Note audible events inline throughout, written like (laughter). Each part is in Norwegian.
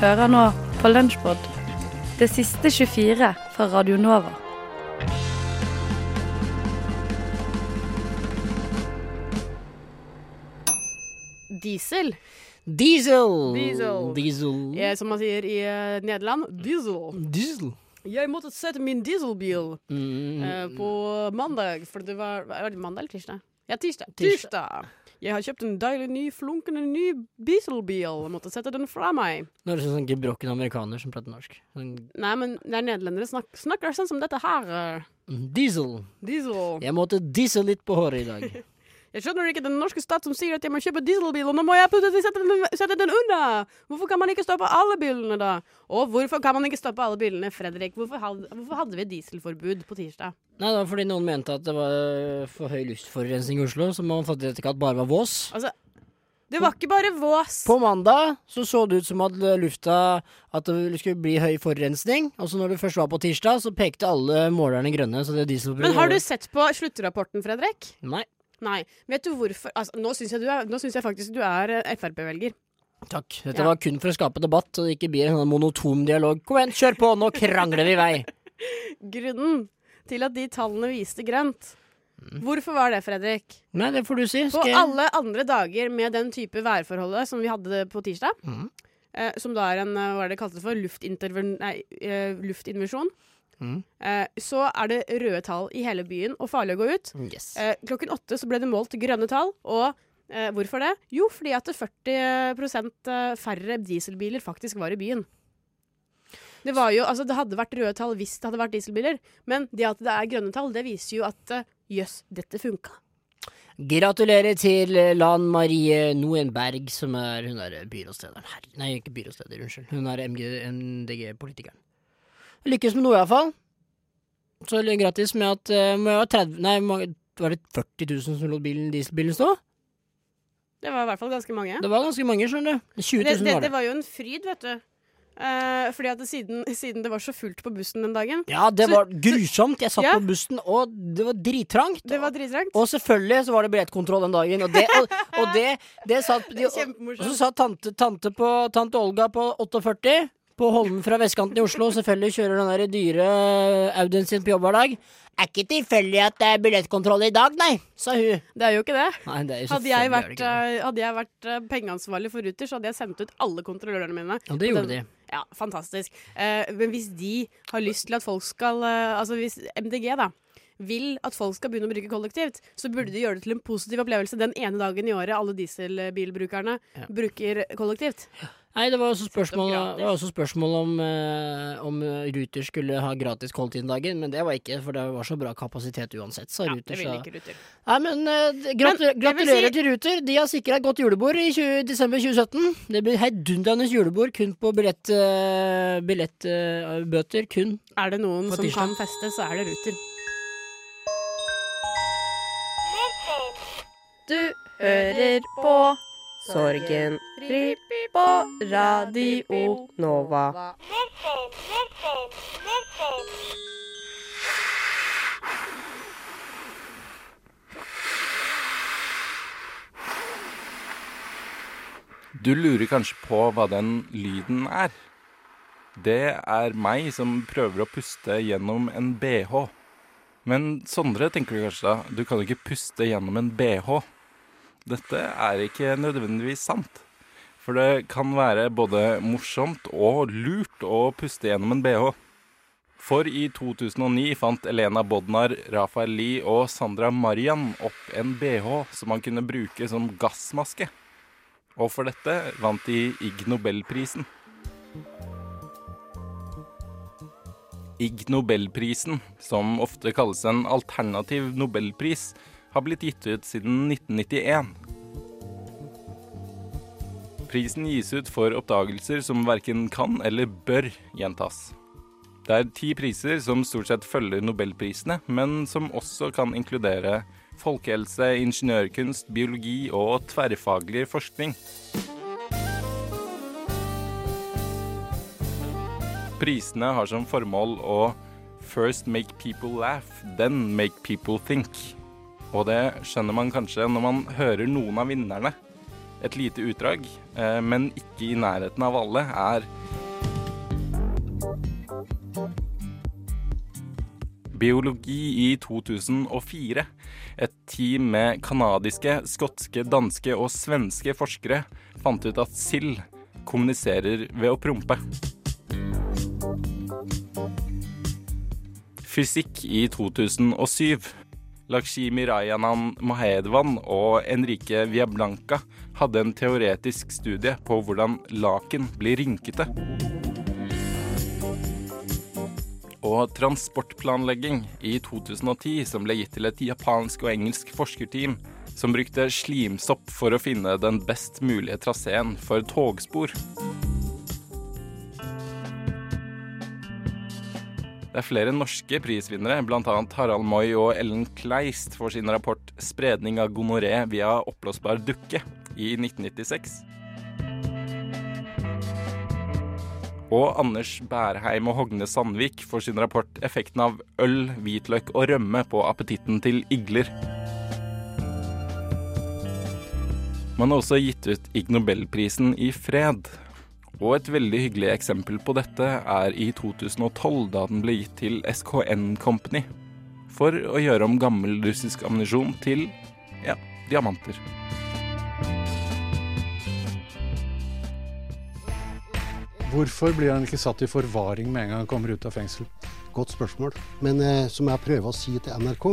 Hører nå på Lunsjpod, det siste 24 fra Radio Nova. Diesel, Diesel! Diesel. Diesel. eh, som man sier i uh, Nederland. Diesel. Diesel. Jeg måtte sette min dieselbil Mm. uh, på mandag, for det var, var det mandag eller tirsdag? Ja, tirsdag. Tirsdag. tirsdag. Jeg har kjøpt en deilig, ny, flunkende ny dieselbil. Måtte sette den fra meg. Nå er det sånn gebrokken amerikaner som prater norsk. Sånn, Nei, men det er nederlendere snak, snakker sånn som dette her. Diesel. Diesel. Jeg måtte diesel litt på håret i dag. (laughs) Jeg skjønner ikke den norske stat som sier at jeg må kjøpe dieselbil, og nå må jeg sette den, sette den unna! Hvorfor kan man ikke stoppe alle bilene, da? Og hvorfor kan man ikke stoppe alle bilene, Fredrik? Hvorfor hadde, hvorfor hadde vi dieselforbud på tirsdag? Nei, det var fordi noen mente at det var øh, for høy luftforurensning i Oslo, så man ikke at det bare var vås. Altså, det var ikke bare vås. På mandag så så det ut som at lufta At det skulle bli høy forurensning. Og så når det først var på tirsdag, så pekte alle målerne grønne. Så det dieselforbruket Men har du sett på sluttrapporten, Fredrik? Nei. Nei. Vet du hvorfor? Altså, nå syns jeg, jeg faktisk du er eh, Frp-velger. Takk. Dette Ja. var kun for å skape debatt, så det ikke blir en sånn monotom dialog. Kom igjen, kjør på, nå krangler vi i vei. (laughs) Grunnen til at de tallene viste grønt Hvorfor var det, Fredrik? Nei, det får du si. Skal På alle andre dager med den type værforholdet som vi hadde på tirsdag, mm. eh, som da er en eh, hva er det kalt det for, luftinterven... Nei, eh, Mhm. eh, så er det røde tall i hele byen og farlig å gå ut. Yes. Eh, klokken åtte så ble det målt grønne tall, og eh, hvorfor det? Jo, fordi at 40% færre dieselbiler faktisk var i byen. Det, var jo, altså det hadde vært røde tall hvis det hadde vært dieselbiler, men det at det er grønne tall, det viser jo at eh, jøss, dette funka. Gratulerer til eh, Lan Marie Noenberg, som er Hun er byrådslederen her. Nei, ikke byrådsleder, unnskyld. Hun er MDG-politikeren. Lykkes med noe, iallfall. Så gratis med at uh, ha 30 Nei, var det 40 000 som lot bilen, dieselbilen stå? Det var i hvert fall ganske mange. Det var ganske mange, skjønner du. 20 Det, 000 det, var det det. var jo en fryd, vet du. Eh, fordi at det, siden, siden det var så fullt på bussen den dagen Ja, det Så- var grusomt. Jeg satt Ja. på bussen, og det var drittrangt. Det var dritrangt. Og selvfølgelig så var det billettkontroll den dagen. Og det, og, og det, det satt (laughs) de, Og så Kjempemorsomt. satt tante, tante, på, tante Olga på 48 på Holmen fra vestkanten i Oslo. Selvfølgelig kjører den der dyre Audien sin på jobb hver dag. Er ikke tilfeldig at det er billettkontroll i dag, nei, sa hun. Det er jo ikke det. Nei, det jo Hadde jeg vært, eh, hadde jeg vært eh, pengeansvarlig for Ruter, så hadde jeg sendt ut alle kontrollørene mine. Ja, det gjorde de. Ja, fantastisk. Eh, men hvis de har lyst til at folk skal eh, Altså hvis MDG, da. Vil at folk skal begynne å bruke kollektivt, så burde de gjøre det til en positiv opplevelse den ene dagen i året alle dieselbilbrukerne Ja. bruker kollektivt. Nei, det var også spørsmål, det var også spørsmål om, eh, om Ruter skulle ha gratis dagen, men det var ikke, for det var så bra kapasitet uansett, sa Ja, Ruter. så- ikke Ruter. Nei, men eh, gratu Men gratulerer si- til Ruter. De har sikra et godt julebord i 20, desember 2017. Det blir heidundrende julebord kun på billettbøter. Billett, eh, bøter, kun. Er det noen som kan feste, så er det Ruter. Du hører på Sorgen på Radio Nova. Du lurer kanskje på hva den lyden er. Det er meg som prøver å puste gjennom en bh. Men Sondre, tenker du kanskje da, du kan ikke puste gjennom en bh. Dette er ikke nødvendigvis sant. For det kan være både morsomt og lurt å puste gjennom en bh. For i 2009 fant Elena Bodnar, Rafael Lie og Sandra Marian opp en bh som man kunne bruke som gassmaske. Og for dette vant de Ig Nobelprisen. Ig Nobelprisen, som ofte kalles en alternativ nobelpris, har blitt gitt ut siden 1991. Prisen gis ut for oppdagelser som verken kan eller bør gjentas. Det er ti priser som stort sett følger nobelprisene, men som også kan inkludere folkehelse, ingeniørkunst, biologi og tverrfaglig forskning. Prisene har som formål å first make people laugh, then make people think. Og det skjønner man kanskje når man hører noen av vinnerne. Et lite utdrag, eh, men ikke i nærheten av alle, er Biologi i 2004. Et team med kanadiske, skotske, danske og svenske forskere fant ut at sild kommuniserer ved å prompe. Fysikk i 2007. Lakshmi Rayanan Mahedvan og Enrique Viablanca hadde en teoretisk studie på hvordan laken blir rynkete. Og transportplanlegging i 2010, som ble gitt til et japansk og engelsk forskerteam som brukte slimsopp for å finne den best mulige traseen for togspor. Det er flere norske prisvinnere, bl.a. Harald Moi og Ellen Kleist for sin rapport 'Spredning av gonoré via oppblåsbar dukke' i 1996. Og Anders Bærheim og Hogne Sandvik for sin rapport 'Effekten av øl, hvitløk og rømme på appetitten til igler'. Man har også gitt ut Ig Nobelprisen i fred. Og et veldig hyggelig eksempel på dette er i 2012, da den ble gitt til SKN Company. For å gjøre om gammel russisk ammunisjon til ja, diamanter. Hvorfor blir han ikke satt i forvaring med en gang han kommer ut av fengsel? Godt spørsmål. Men eh, som jeg prøver å si til NRK,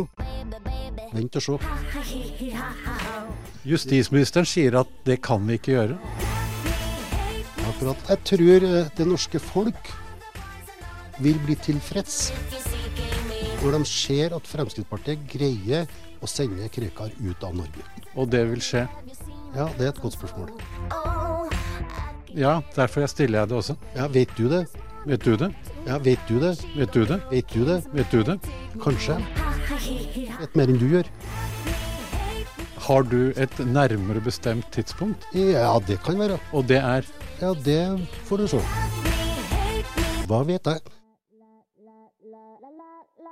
vent og se. Justisministeren sier at det kan vi ikke gjøre. For at jeg tror eh, det norske folk vil bli tilfreds når de ser at Fremskrittspartiet greier å sende Krekar ut av Norge. Og det vil skje. Ja, det er et godt spørsmål. Ja, derfor jeg stiller jeg det også. Ja, vet du det? Vet du det? Ja, vet du det? Vet du det? Vet du det? Vet du det? Kanskje. Vet mer enn du gjør. Har du et nærmere bestemt tidspunkt? Ja, det kan være. Og det er Ja, det får du se. Hva vet jeg?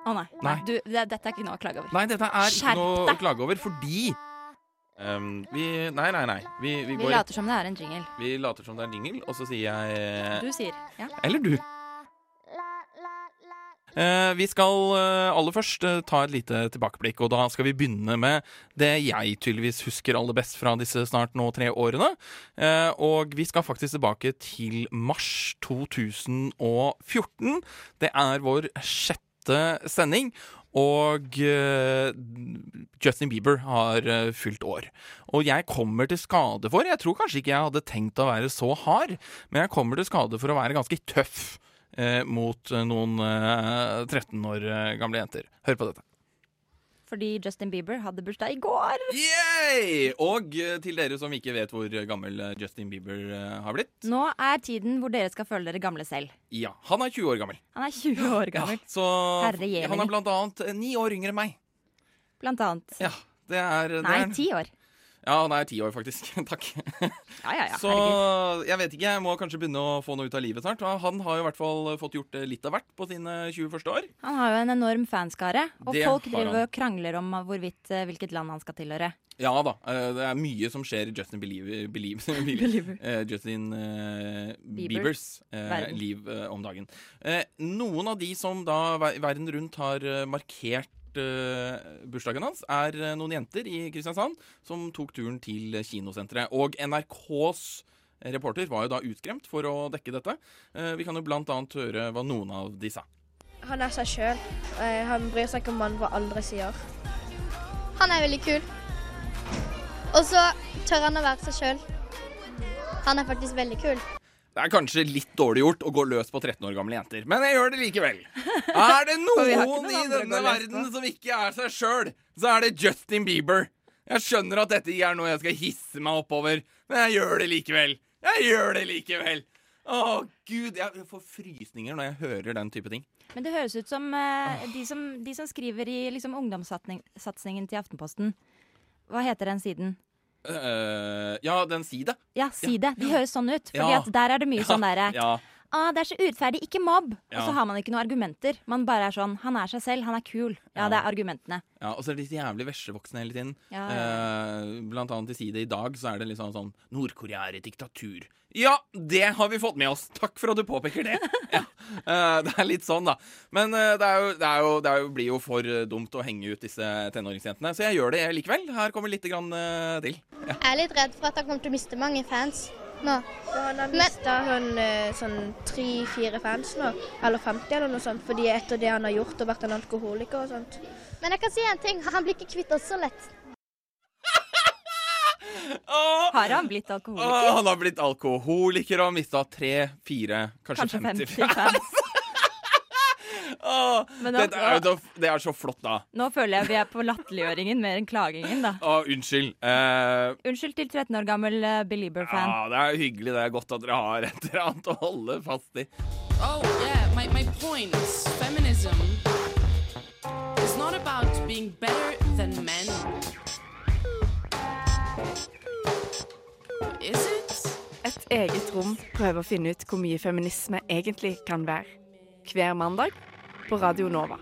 Å nei. Nei. Du, det, dette er ikke noe å klage over. Nei, dette er ikke Skjerp noe å deg. klage over, fordi ehm, vi Nei, nei, nei. Vi, vi, Vi går later som det er en jingle. vi later som det er en jingle, og så sier jeg Du sier ja. Eller du. Eh, vi skal eh, aller først eh, ta et lite tilbakeblikk, og da skal vi begynne med det jeg tydeligvis husker aller best fra disse snart nå tre årene. Og vi skal faktisk tilbake til mars 2014. Det er vår sjette sending. Og Justin Bieber har fylt år. Og jeg kommer til skade for Jeg tror kanskje ikke jeg hadde tenkt å være så hard, men jeg kommer til skade for å være ganske tøff mot eh, noen eh, 13 år eh, gamle jenter. Hør på dette. Fordi Justin Bieber hadde bursdag i går. Yay! Og eh, til dere som ikke vet hvor gammel eh, Justin Bieber eh, har blitt. Nå er tiden hvor dere skal føle dere gamle selv. Ja, han er 20 år gammel. Han er 20 år gammel, Ja, så Herre jemini. han er blant annet eh, ni år yngre enn meg. blant annet. Ja, det er det Nei, ti år. Ja, han er ti år, faktisk. (laughs) Takk. Ja, ja, ja. Så jeg vet ikke, jeg må kanskje begynne å få noe ut av livet snart. Han har jo i hvert fall fått gjort eh, litt av hvert på sine 21. år. Han har jo en enorm fanskare, og Det folk driver og krangler om hvorvidt eh, hvilket land han skal tilhøre. Ja da, eh, det er mye som skjer i Justin (laughs) Believer, Believer, Believer. Justin uh, Biebers uh, liv om dagen. Noen av de som da verden rundt har markert bursdagen hans, er eh, noen jenter i Kristiansand som tok turen til kinosenteret. Og NRKs reporter var jo da utskremt for å dekke dette. Eh, vi kan jo blant annet høre hva noen av de sa. Han er seg sjøl. Han bryr seg ikke om hva andre sier. Han er veldig kul. Og så tør han å være seg sjøl. Han er faktisk veldig kul. Det er kanskje litt dårlig gjort å gå løs på 13 år gamle jenter, men jeg gjør det likevel. Er det (laughs) noen i denne verden som ikke er seg sjøl, så er det Justin Bieber. Jeg skjønner at dette ikke er noe jeg skal hisse meg oppover, men jeg gjør det likevel. Jeg gjør det likevel. Å, gud. Jeg får frysninger når jeg hører den type ting. Men det høres ut som uh, de, som, de som skriver i liksom, ungdomssatsingen til Aftenposten. Hva heter den siden? Eh, ja, den si det. Ja, si det. De høres sånn ut. Fordi at der er det mye sånn derre Ja. Ah, 'Det er så urettferdig, ikke mobb'. Ja. Og så har man ikke noen argumenter. Man bare er sånn 'Han er seg selv, han er kul'. Ja, Ja. det er argumentene. Ja, Og så er det disse jævlig veslevoksne hele tiden. Ja, Eh, blant annet i Side i dag så er det liksom sånn Nord-Korea er et diktatur. Ja, det har vi fått med oss! Takk for at du påpeker det. (laughs) Ja. Eh, det er litt sånn, da. Men eh, det, er jo, det, er jo, det er jo, blir jo for eh, dumt å henge ut disse tenåringsjentene, så jeg gjør det likevel. Her kommer litt grann, eh, til. Ja. Jeg er litt redd for at jeg kommer til å miste mange fans nå. Han har mista sånn, eh, sånn tre-fire fans nå, eller 50 eller noe sånt, fordi etter det han har gjort og vært en alkoholiker og sånt. Men jeg kan si en ting, han blir ikke kvitt oss så lett. (laughs) Har han blitt alkoholiker? alkoholiker? han har blitt alkoholiker og har mista tre, fire, kanskje, Kanskje 50 50 fans. Det, er, det er så flott, da. Nå føler jeg vi er på latterliggjøringen mer enn klagingen, da. Å, unnskyld. Uh, Unnskyld til 13 år gammel eh, Belieber-fan. ja, det er hyggelig. Det er godt at dere har et eller annet å holde fast i. Oh, yeah, my, my point feminism is not about being better than men. Is it? Et eget rom prøver å finne ut hvor mye feminisme egentlig kan være. Hver mandag på Radio Nova.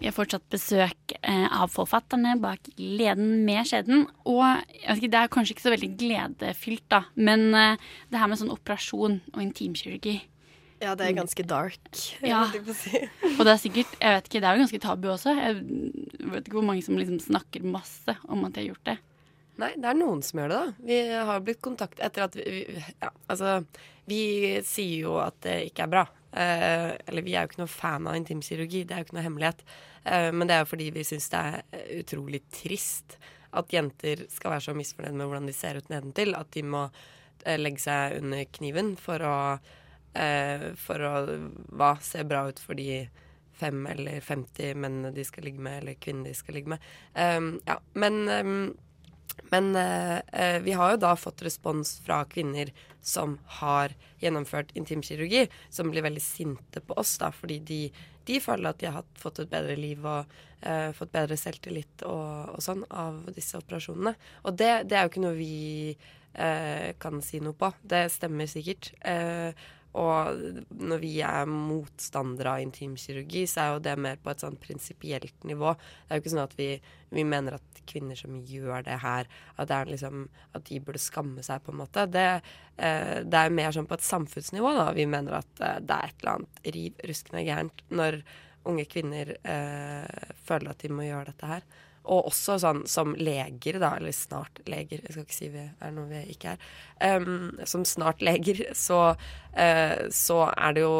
Vi har fortsatt besøk eh, av forfatterne bak Gleden med skjeden. Og jeg vet ikke, det er kanskje ikke så veldig gledefylt, da, men eh, det her med sånn operasjon og intimkirurgi Ja, det er ganske dark. Ja. si. (laughs) Og det er sikkert Jeg vet ikke, det er jo ganske tabu også. Jeg vet ikke hvor mange som liksom snakker masse om at de har gjort det. Nei, det er noen som gjør det, da. Vi har blitt kontaktet etter at vi Ja, altså Vi sier jo at det ikke er bra. Eh, eller vi er jo ikke noe fan av intimkirurgi, det er jo ikke noe hemmelighet. Eh, men det er jo fordi vi syns det er eh, utrolig trist at jenter skal være så misfornøyd med hvordan de ser ut nedentil, at de må eh, legge seg under kniven for å eh, For å hva, se bra ut for de fem eller 50 mennene de skal ligge med, eller kvinnene de skal ligge med. Um, ja, men um, men eh, eh, vi har jo da fått respons fra kvinner som har gjennomført intimkirurgi, som blir veldig sinte på oss, da, fordi de, de føler at de har fått et bedre liv og eh, fått bedre selvtillit og, og sånn av disse operasjonene. Og det, det er jo ikke noe vi eh, kan si noe på. Det stemmer sikkert. Eh, og når vi er motstandere av intimkirurgi, så er jo det mer på et sånn prinsipielt nivå. Det er jo ikke sånn at vi, vi mener at kvinner som gjør det her, at, det liksom, at de burde skamme seg, på en måte. Det, eh, det er mer sånn på et samfunnsnivå, da. Vi mener at eh, det er et eller annet riv ruskende gærent når unge kvinner eh, føler at de må gjøre dette her. Og også sånn som leger, da, eller snart leger, jeg skal ikke si vi er noe vi ikke er. Um, som snart leger, så, uh, så er det jo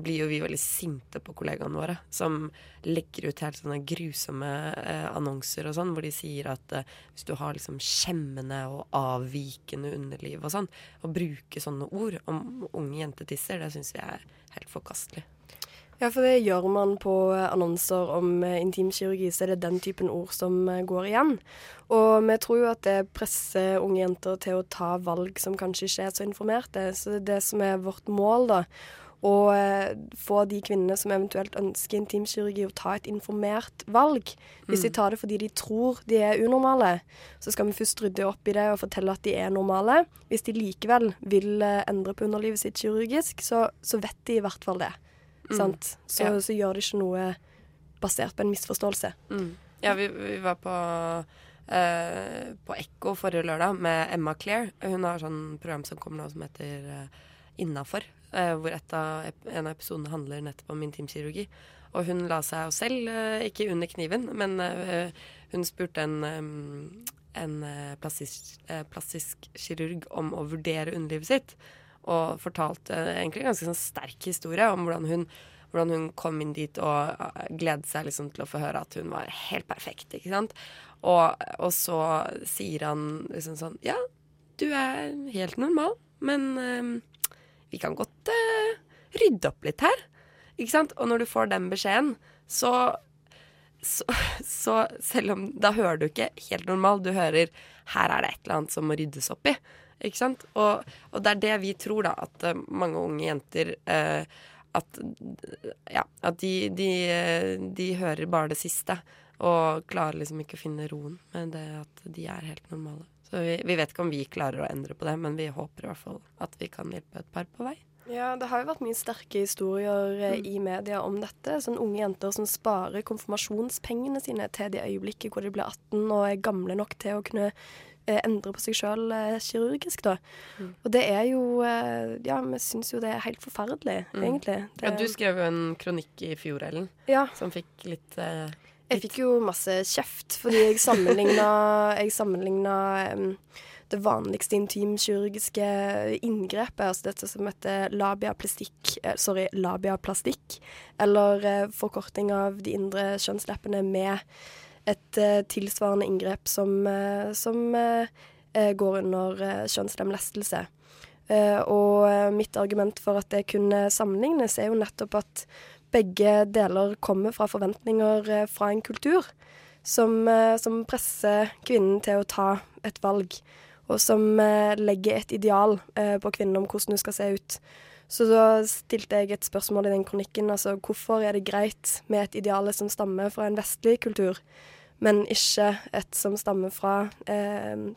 Blir jo vi veldig sinte på kollegaene våre. Som legger ut helt sånne grusomme uh, annonser og sånn, hvor de sier at uh, hvis du har liksom skjemmende og avvikende underliv og sånn, å bruke sånne ord om unge jentetisser, det syns vi er helt forkastelig. Ja, for det gjør man på eh, annonser om eh, intimkirurgi, så er det den typen ord som eh, går igjen. Og vi tror jo at det presser unge jenter til å ta valg som kanskje ikke er så informerte. Så det er det som er vårt mål, da. Å få de kvinnene som eventuelt ønsker intimkirurgi, å ta et informert valg. Hvis de Mm. tar det fordi de tror de er unormale, så skal vi først rydde opp i det og fortelle at de er normale. Hvis de likevel vil endre på underlivet sitt kirurgisk, så, så vet de i hvert fall det. Mm. Sant? Så, Ja. så gjør det ikke noe basert på en misforståelse. Mm. Ja, vi, vi var på, eh, på Ekko forrige lørdag med Emma Claire. Hun har sånn program som kommer nå som heter uh, Innafor. eh, hvor av, en av episodene handler nettopp om intimkirurgi. Og hun la seg selv, eh, ikke under kniven, men eh, hun spurte en, um, en eh, plastisk, eh, plastisk kirurg om å vurdere underlivet sitt. Og fortalte egentlig en ganske sånn sterk historie om hvordan hun hvordan hun kom inn dit og eh, gledet seg liksom til å få høre at hun var helt perfekt. ikke sant? Og, og så sier han liksom sånn Ja, du er helt normal, men øh, vi kan godt øh, rydde opp litt her. Ikke sant? Og når du får den beskjeden, så, så, så selv om Da hører du ikke helt normal, du hører her er det et eller annet som må ryddes opp i. Ikke sant? Og, og det er det vi tror, da, at eh, mange unge jenter eh, at, ja, at de, de, eh, de hører bare det siste. Og klarer liksom ikke å finne roen med det at de er helt normale. Så vi, vi vet ikke om vi klarer å endre på det, men vi håper i hvert fall at vi kan hjelpe et par på vei. Ja, det har jo vært mye sterke historier eh, Mm. i media om dette. Sånn unge jenter som sparer konfirmasjonspengene sine til det øyeblikket hvor de blir 18 og er gamle nok til å kunne endre på seg sjøl eh, kirurgisk, da. Mm. Og det er jo eh, Ja, vi syns jo det er helt forferdelig, Mm. egentlig. Det, Ja, du skrev jo en kronikk i fjor, Ellen, Ja. som fikk litt eh, Jeg fikk jo masse kjeft fordi jeg sammenligna, (laughs) jeg sammenligna um, det vanligste intimkirurgiske inngrepet, altså dette som heter labiaplastikk, eh, sorry, labiaplastikk, eller eh, forkorting av de indre kjønnsleppene med et eh, tilsvarende inngrep som, eh, som eh, går under kjønnslemlestelse. Og mitt argument for at det kunne sammenlignes, er jo nettopp at begge deler kommer fra forventninger fra en kultur som, som presser kvinnen til å ta et valg, og som legger et ideal på kvinnen om hvordan hun skal se ut. Så da stilte jeg et spørsmål i den kronikken, altså hvorfor er det greit med et ideale som stammer fra en vestlig kultur, men ikke et som stammer fra eh,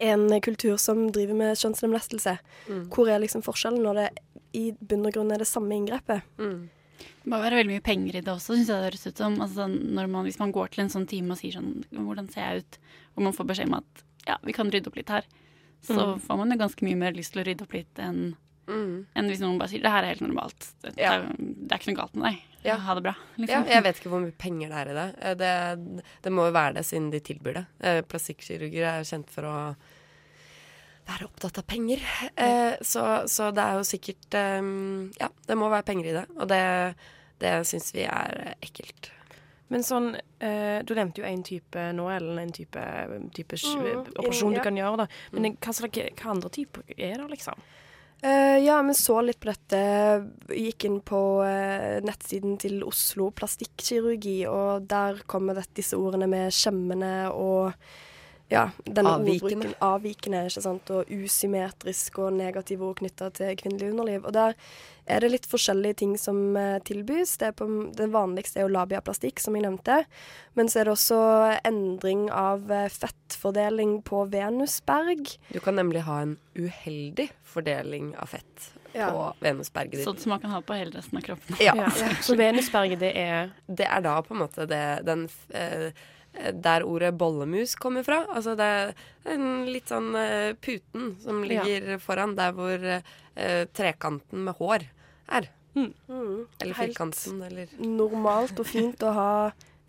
en kultur som driver med kjønnslemlestelse. Mm. Hvor er liksom forskjellen når det i bunn og grunn er det samme inngrepet? Det må være veldig mye penger i det også, syns jeg det høres ut som. Altså, sånn, når man, hvis man går til en sånn time og sier sånn Hvordan ser jeg ut? Og man får beskjed om at ja, vi kan rydde opp litt her. Så Mm. får man jo ganske mye mer lyst til å rydde opp litt enn Mm. enn hvis noen bare sier det her er helt normalt. Det, Ja. det, er, det er ikke noe galt med deg. Ja. Ha det bra. Ja, Liksom. jeg vet ikke hvor mye penger det er i det. Eh, Det, det må jo være det, siden de tilbyr det. Eh, Plastikkirurger er kjent for å være opptatt av penger. Eh, så, så det er jo sikkert eh, Ja, det må være penger i det. Og det, det syns vi er ekkelt. Men sånn, eh, Du nevnte jo en type nå, eller en type, type Mm, operasjon ja. du kan gjøre. da. Men hva, slags, hva andre typer er det, liksom? Eh, ja, vi så litt på dette. Gikk inn på uh, nettsiden til Oslo plastikkirurgi, og der kommer disse ordene med skjemmende og ja, denne Avvikende. ordbruken avvikende, ikke sant, og usymmetrisk og negative ord knytta til kvinnelig underliv. Og der er det litt forskjellige ting som eh, tilbys. Det, er på, det vanligste er jo labiaplastikk, som jeg nevnte. Men så er det også endring av eh, fettfordeling på venusberg. Du kan nemlig ha en uheldig fordeling av fett Ja. på venusberget ditt. Sånn som man kan ha på hele resten av kroppen. Ja. (laughs) Så venusberget, det er Det er da på en måte det den eh, Der ordet bollemus kommer fra. Altså det er en litt sånn eh, puten som Ja. ligger foran der hvor eh, trekanten med hår er. Mm. Eller firkanten, eller Normalt og fint å ha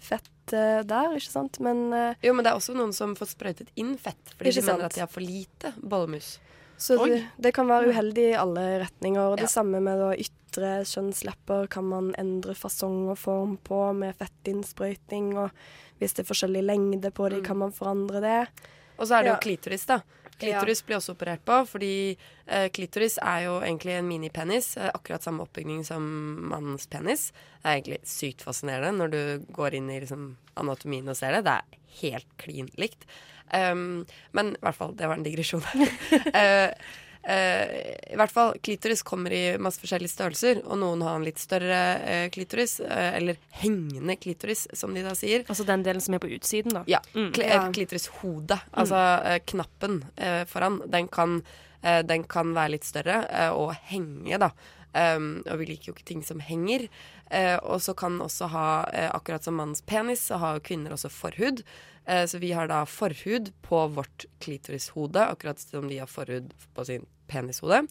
fett eh, der, ikke sant, men eh, Jo, men det er også noen som får sprøytet inn fett fordi de mener sant. at de har for lite bollemus. Så det, det kan være uheldig i alle retninger. Og det Ja. samme med da ytre kjønnslepper kan man endre fasong og form på med fettinnsprøyting. Og hvis det er forskjellig lengde på de, kan man forandre det. Og så er det Ja. jo klitoris, da. Klitoris blir også operert på, fordi eh, klitoris er jo egentlig en minipenis. Eh, akkurat samme oppbygning som mannens penis. Det er egentlig sykt fascinerende når du går inn i liksom, anatomien og ser det. Det er helt klin likt. Um, men i hvert fall, det var en digresjon. (laughs) Eh, I hvert fall, klitoris kommer i masse forskjellige størrelser, og noen har en litt større eh, klitoris, eh, eller hengende klitoris, som de da sier. Altså den delen som er på utsiden, da? Ja. Mm. Kli- Ja. eh, Klitorishodet, altså eh, knappen eh, foran, den kan, eh, den kan være litt større eh, og henge, da. Um, og vi liker jo ikke ting som henger. Uh, og så kan også ha, uh, akkurat som mannens penis, så har kvinner også forhud. Uh, så vi har da forhud på vårt klitorishode, akkurat som de har forhud på sin penishode.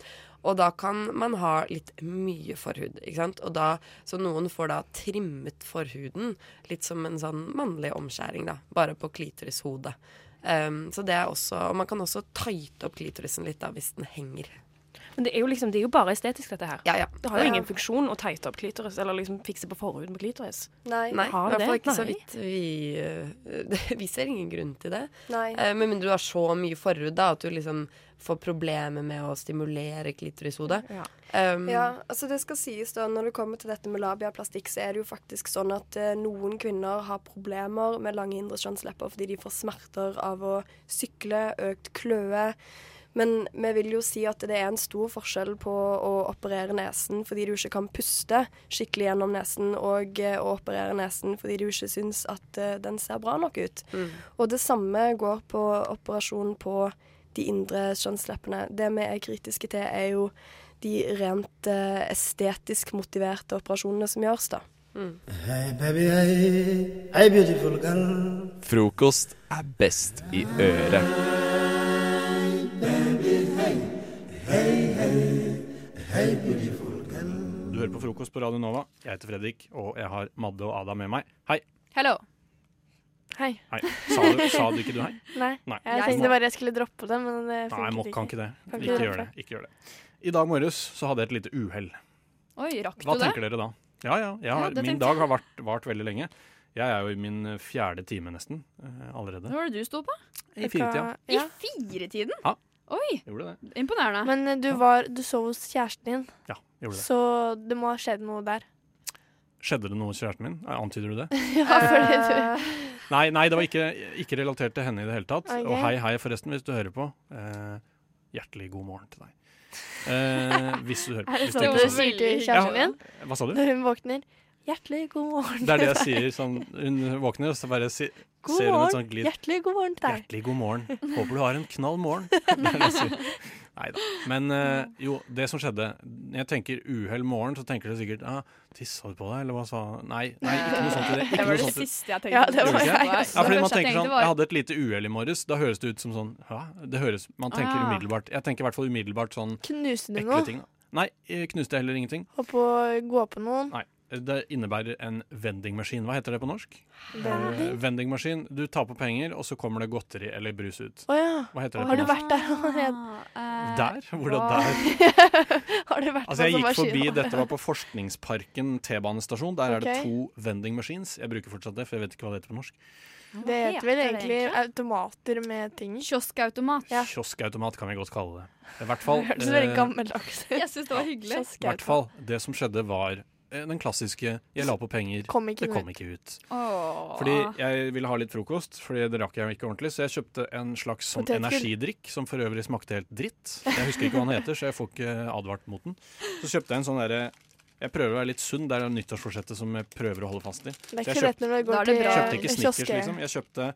Og da kan man ha litt mye forhud, ikke sant. Og da, så noen får da trimmet forhuden, litt som en sånn mannlig omskjæring, da. Bare på klitorishodet. Um, så det er også Og man kan også tighte opp klitorisen litt, da, hvis den henger. Men det er jo liksom, det er jo bare estetisk, dette her. Ja, ja. Det har jo Ja. ingen funksjon å tighte opp klitoris, eller liksom fikse på forhuden på klitoris. Nei. Nei, i hvert det fall ikke Nei. så vidt vi uh, (laughs) Vi ser ingen grunn til det. Nei. Uh, Med mindre du har så mye forhud da, at du liksom får problemer med å stimulere klitorishodet. Um, Ja, altså det skal sies da, Når det kommer til dette med labiaplastikk, så er det jo faktisk sånn at uh, noen kvinner har problemer med lange indre kjønnslepper fordi de får smerter av å sykle, økt kløe, Men vi vil jo si at det er en stor forskjell på å operere nesen fordi du ikke kan puste skikkelig gjennom nesen, og eh, å operere nesen fordi du ikke syns at eh, den ser bra nok ut. Og det samme går på operasjon på de indre kjønnsleppene. Det vi er kritiske til, er jo de rent eh, estetisk motiverte operasjonene som gjøres, da. Hey baby, hey, hey beautiful girl. Frokost er best i øret. Du hører på frokost på Radio Nova. Jeg heter Fredrik, og jeg har Madde og Ada med meg. Hei. Hello. Hei. Hei. Sa du, sa du ikke du hei? (laughs) Nei. Nei. Jeg tenkte bare jeg skulle droppe det, men det Nei, funket ikke. kan ikke det. Kan Ikke ikke, gjør det. Ikke gjør det. I dag morges så hadde jeg et lite uhell. Hva du det? tenker dere da? Ja, ja. Har, Ja, min dag har vart, vart veldig lenge. Jeg er jo i min eh, fjerde time nesten eh, allerede. Hva var det du sto på? I firetida. I firetiden? Ja. Oi, det. imponerende. Men eh, du, var, du sov hos kjæresten din, Ja, gjorde det. så det må ha skjedd noe der. Skjedde det noe hos kjæresten min? Eh, Antyder du det? (laughs) Ja, fordi du Nei, nei, det var ikke, ikke relatert til henne i det hele tatt. Okay. Og hei, hei forresten, hvis du hører på. Eh, hjertelig god morgen til deg. Eh, hvis du hører på. (laughs) Er det sånn du så- sier til kjæresten Ja. Hva sa du? Når hun våkner. Hjertelig god morgen. Det er det jeg sier. Sånn, hun våkner, og så bare si, God ser hun et sånt glid. Hjertelig god morgen til deg. Hjertelig god morgen. Håper du har en knall morgen. Nei. Neida. Men eh, jo, det som skjedde jeg tenker uhell morgen, så tenker du sikkert ah, Tissa du på deg, eller hva sa Nei, nei, ikke noe sånt i det. Ikke Det var det siste jeg tenkte Ja, det var jeg? Ja, fordi man tenker sånn Jeg hadde et lite uhell i morges. Da høres det ut som sånn Hæ? Det høres Man tenker Ah. umiddelbart Jeg tenker i hvert fall umiddelbart sånn Knuste du noe? Nei, jeg knuste heller ingenting. Hoppe å gå på noen? Nei. Det innebærer en vendingmaskin. Hva heter det på norsk? Vending? Eh, vendingmaskin. Du tar på penger, og så kommer det godteri eller brus ut. Oh, ja. Hva heter det Har på du norsk? vært der allerede? Der? Hvordan der? (laughs) Har du vært Altså, jeg gikk sånn forbi, dette var på Forskningsparken T-banestasjon. Der er det to vending machines. Jeg bruker fortsatt det, for jeg vet ikke hva det heter på norsk. Det heter vel egentlig automater med ting. Kioskautomat. Ja. Kioskautomat kan vi godt kalle det. I hvert fall (laughs) hørtes veldig eh, gammeldags ut. Jeg syns det var hyggelig. I hvert fall. Det som skjedde, var eh, den klassiske 'jeg la på penger', Kom det kom ut. ikke ut. Åh. Fordi jeg ville ha litt frokost, Fordi det rakk jeg ikke ordentlig. Så jeg kjøpte en slags sånn energidrikk som for øvrig smakte helt dritt. Jeg husker ikke hva den heter, så jeg får ikke advart mot den. Så kjøpte jeg en sånn derre Jeg prøver å være litt sunn. Det er nyttårsforsettet som jeg prøver å holde fast i. Det er rett når det går til bra. kjøpte ikke Snickers, liksom. Jeg kjøpte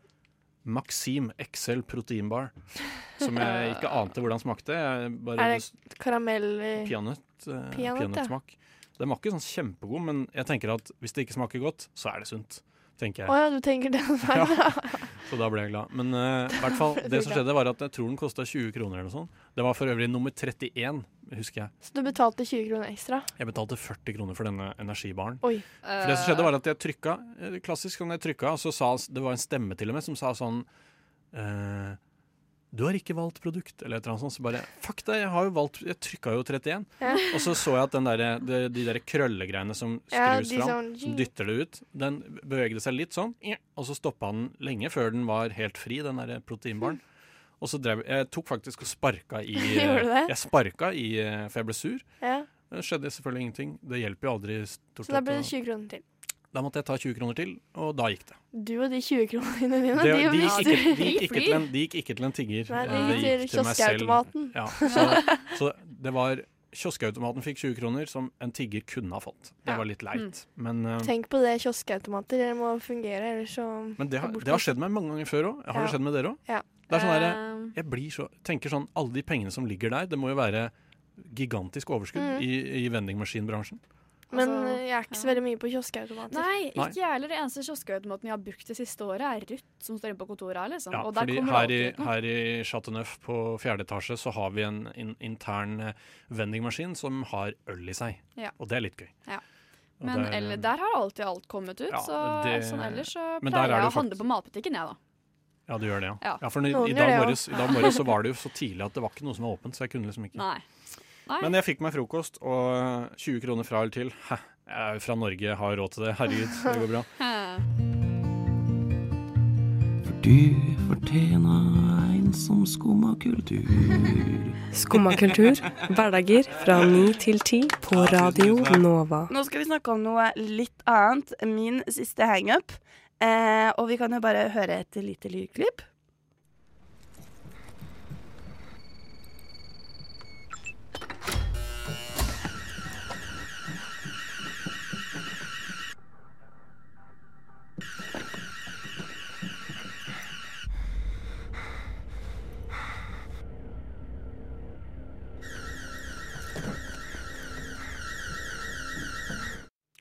Maxim XL proteinbar. Som jeg ikke ante hvordan smakte. Jeg bare Er det karamell Peanøttsmak. peanøtt, Den var ikke sånn kjempegod, men jeg tenker at hvis det ikke smaker godt, så er det sunt. Tenker Å jeg. ja, du tenker det? (laughs) Ja. (laughs) Så da ble jeg glad. Men uh, i hvert fall, (laughs) det som skjedde, var at jeg tror den kosta 20 kroner eller noe sånt. Det var for øvrig nummer 31, husker jeg. Så du betalte 20 kroner ekstra? Jeg betalte 40 kroner for denne energibaren. Oi. For det som skjedde var at jeg trykka, eh, klassisk som jeg trykka, og så sa det var en stemme til og med som sa sånn eh, Du har ikke valgt produkt, eller et eller annet sånt. Så bare Fuck det, jeg har jo valgt Jeg trykka jo 31. Ja. Og så så jeg at den der, de, de der krøllegreiene som skrus ja, fram, sånn- som dytter det ut, den bevegde seg litt sånn, og så stoppa den lenge før den var helt fri, den der proteinbaren. Og så drev Jeg tok faktisk og sparka i? (laughs) Jeg sparka i eh, For jeg ble sur. Ja. Det skjedde selvfølgelig ingenting. Det hjelper jo aldri stort Så da ble det 20 kroner til. Da måtte jeg ta 20 kroner til, og da gikk det. Du og de 20 kronene dine, Det, de, de, gikk ikke, de, gikk ikke en, de gikk ikke til en tigger. Nei, de Eh, gikk til kioskautomaten. Ja, så, så det var Kioskautomaten fikk 20 kroner, som en tigger kunne ha fått. Det var litt leit. Men, uh, Tenk på det, kioskautomater. Det må fungere, ellers så men det, har, det har skjedd meg mange ganger før òg. Har Ja. det skjedd med dere òg? Ja. Det er sånn Eh. derre- Jeg blir så, tenker sånn Alle de pengene som ligger der, det må jo være gigantisk overskudd Mm. i, i vendingmaskinbransjen. Men Altså, eh, jeg er ikke så veldig mye på kioskautomater. Nei, ikke jeg heller. Det eneste kioskautomaten jeg har brukt det siste året, er Ruth, som står inne på kontoret her. liksom. Ja, og der fordi her det i, her i Chateauneuf på fjerde etasje så har vi en in, intern eh, vendingmaskin som har øl i seg. Ja. Og det er litt gøy. Ja. Men det er- eller, der har alltid alt kommet ut, Ja, så det- sånn ellers så pleier er jeg å handle på matbutikken, jeg, da. Ja, du gjør det, ja. Ja. for i, i, dag det morges. I dag morges så var det jo så tidlig at det var ikke noe som var åpent, så jeg kunne liksom ikke. Nei. Nei. Men jeg fikk meg frokost, og 20 kroner fra eller til. Hæ, jeg er jo fra Norge, jeg har råd til det. Herregud, det går bra. (laughs) For Du fortjener en som skumma kultur. Skumma kultur, hverdager fra ni til ti på Radio Nova. Nå skal vi snakke om noe litt annet. Min siste hangup. Eh, og vi kan jo bare høre et lite lydklipp.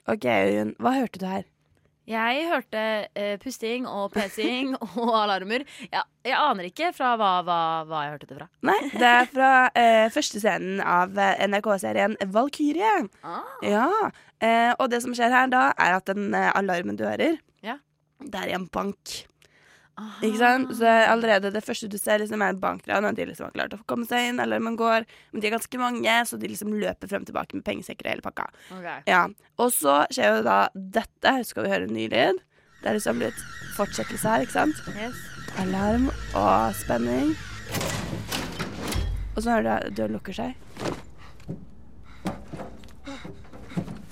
OK, Øyunn. Hva hørte du her? Jeg hørte eh, pusting og pesing (laughs) og alarmer. Ja, jeg aner ikke fra hva, hva, hva jeg hørte det fra. Nei, det er fra eh, første scenen av eh, NRK-serien Valkyrie. Ja, eh, Og det som skjer her da, er at den eh, alarmen du hører, Ja. det er i en bank. Ikke sant? Så allerede det første du ser, liksom, er en bankran, og de liksom har klart å komme seg inn. Alarmen går, men de er ganske mange, så de liksom løper frem og tilbake med pengesekker og hele pakka. Okay. Ja. Og så skjer jo da dette. Skal vi høre en ny lyd? Det er liksom blitt fortsettelse her, ikke sant? Yes. Alarm og spenning. Og så hører du at døren lukker seg.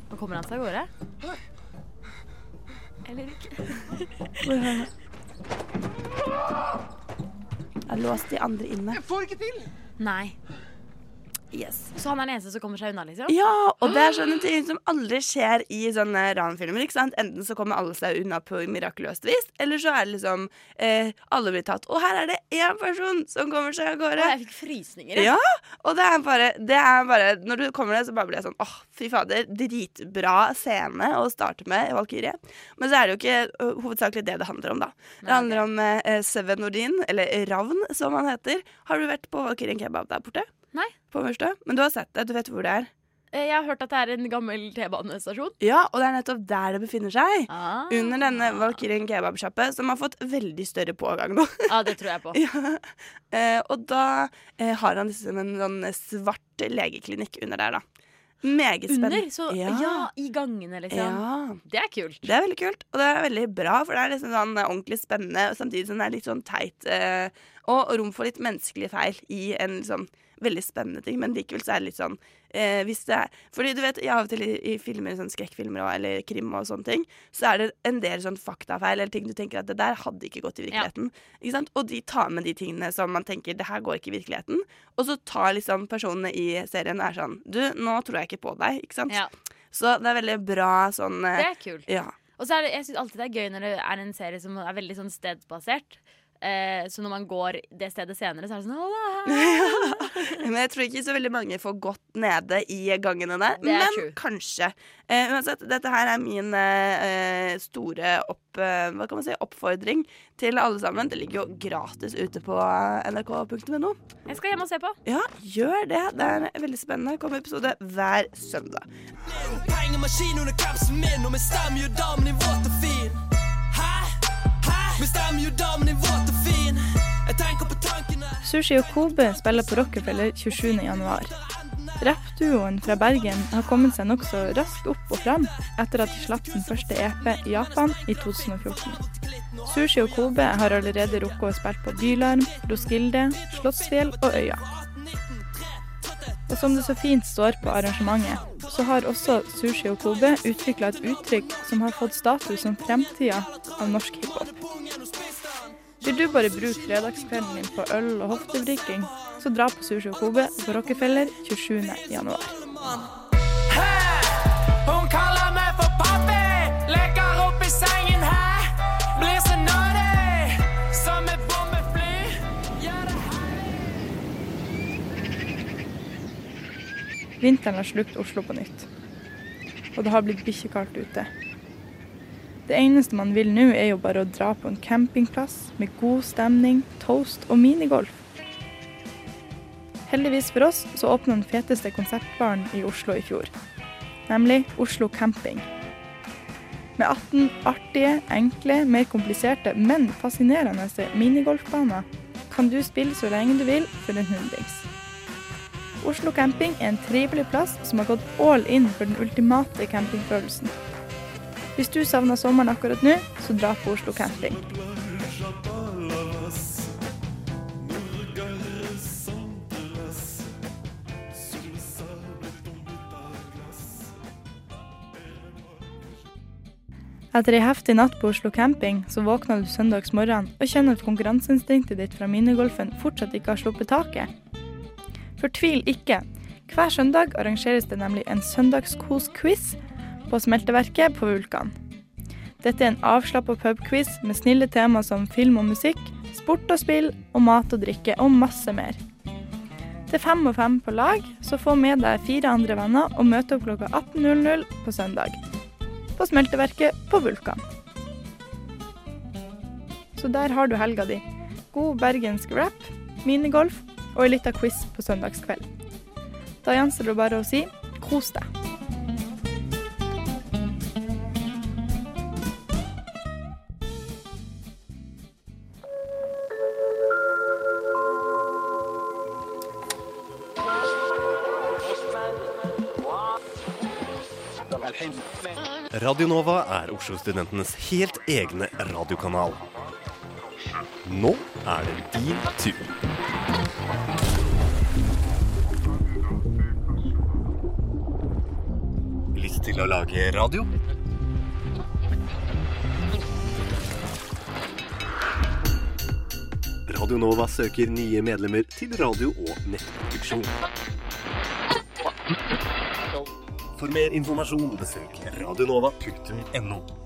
Nå kommer han seg av gårde. Eller ikke. Jeg låste de andre inne. får ikke til! Nei. Yes. Så han er den eneste som kommer seg unna, liksom? Ja, og det er sånne ting som aldri skjer i sånne ranfilmer. ikke sant? Enten så kommer alle seg unna på mirakuløst vis, eller så er det liksom eh, alle blir tatt. Og her er det én person som kommer seg av gårde. Og jeg fikk frysninger. Ja, og det er bare, det er bare Når du kommer ned, så bare blir jeg sånn åh, fy fader, dritbra scene å starte med i Valkyrie. Men så er det jo ikke hovedsakelig det det handler om, da. Det handler om eh, Seven Nordin, eller Ravn, som han heter. Har du vært på Valkyrien kebab der borte? Nei. På Mørstø? Men du har sett det, du vet hvor det er? Eh, Jeg har hørt at det er en gammel T-banestasjon. Ja, og det er nettopp der det befinner seg. Ah. Under denne Valkyrien kebabsjappe, som har fått veldig større pågang nå. (laughs) Ja, det tror jeg på. (laughs) ja. eh, og da eh, har han liksom en sånn svart legeklinikk under der, da. Meget spennende. Under? Så ja. i gangene, liksom. Ja. Det er kult. Det er veldig kult, og det er veldig bra, for det er liksom sånn ordentlig spennende, og samtidig som det er litt sånn teit, eh, og rom for litt menneskelige feil i en liksom veldig spennende ting, men likevel så er det litt sånn eh, hvis det er, Fordi du vet, av og til i, i filmer, sånn skrekkfilmer og, eller krim og sånne ting, så er det en del sånn faktafeil eller ting du tenker at det der hadde ikke gått i virkeligheten. Ikke sant? Og de tar med de tingene som man tenker det her går ikke i virkeligheten, og så tar liksom personene i serien er sånn Du, nå tror jeg ikke på deg, ikke sant? Ja. Så det er veldig bra sånn eh, Det er kult. Ja. Og så er det, jeg syns alltid det er gøy når det er en serie som er veldig sånn stedsbasert. Eh, så når man går det stedet senere, så er det sånn. (laughs) Men jeg tror ikke så veldig mange får gått nede i gangene der. Er Men true. kanskje. Eh, uansett, dette her er min eh, store opp, eh, hva kan man si, oppfordring til alle sammen. Det ligger jo gratis ute på eh, nrk.no. Jeg skal hjem og se på. Ja, gjør det. Det er veldig spennende. Kommer episode hver søndag. Pengemaskin under kapsen min, og vi stemme, jo damen i våt og fin. Hæ? Hæ? Vi stemmer jo damen i våt og fin. Jeg tenker på tankene Sushi og Kobe spiller på Rockefeller 27. januar. Rappduoen fra Bergen har kommet seg nokså raskt opp og fram etter at de slapp sin første EP i Japan i 2014. Sushi og Kobe har allerede rukket å spille på Bylarm, Roskilde, Slottsfjell og Øya. Og som det så fint står på arrangementet, så har også Sushi og Kobe utvikla et uttrykk som har fått status som fremtida av norsk hiphop. Vil du bare bruke fredagskvelden din på øl og hoftevrikking, så dra på Sushi og Kobe på Rockefeller 27. januar. Hun kaller meg for pappi, leker opp i sengen her. Blir så nådig som et bombefly. Vinteren har slukt Oslo på nytt. Og det har blitt bikkjekaldt ute. Det eneste man vil nå, er jo bare å dra på en campingplass med god stemning, toast og minigolf. Heldigvis for oss så åpna den feteste konsertbaren i Oslo i fjor. Nemlig Oslo Camping. Med 18 artige, enkle, mer kompliserte, men fascinerende minigolfbaner kan du spille så lenge du vil for en hundrings. Oslo Camping er en trivelig plass som har gått all in for den ultimate campingfølelsen. Hvis du savner sommeren akkurat nå, så dra på Oslo Camping. Etter ei heftig natt på Oslo camping, så våkner du søndags morgen og kjenner at konkurranseinstinktet ditt fra minigolfen fortsatt ikke har sluppet taket. Fortvil ikke. Hver søndag arrangeres det nemlig en søndagskos-quiz på Smelteverket på Vulkan. Dette er en avslappa pubquiz med snille tema som film og musikk, sport og spill og mat og drikke og masse mer. Er fem og fem på lag, så få med deg fire andre venner og møte opp klokka 18.00 på søndag. på smelteverket på Vulkan. Så der har du helga di. God bergensk rap, minigolf og ei lita quiz på søndagskveld. Da gjenstår det bare å si kos deg. Radio Nova er Oslo-studentenes helt egne radiokanal. Nå er det din tur. Lyst til å lage radio? Radio Nova søker nye medlemmer til radio- og nettproduksjon. For mer informasjon besøk radionova.no.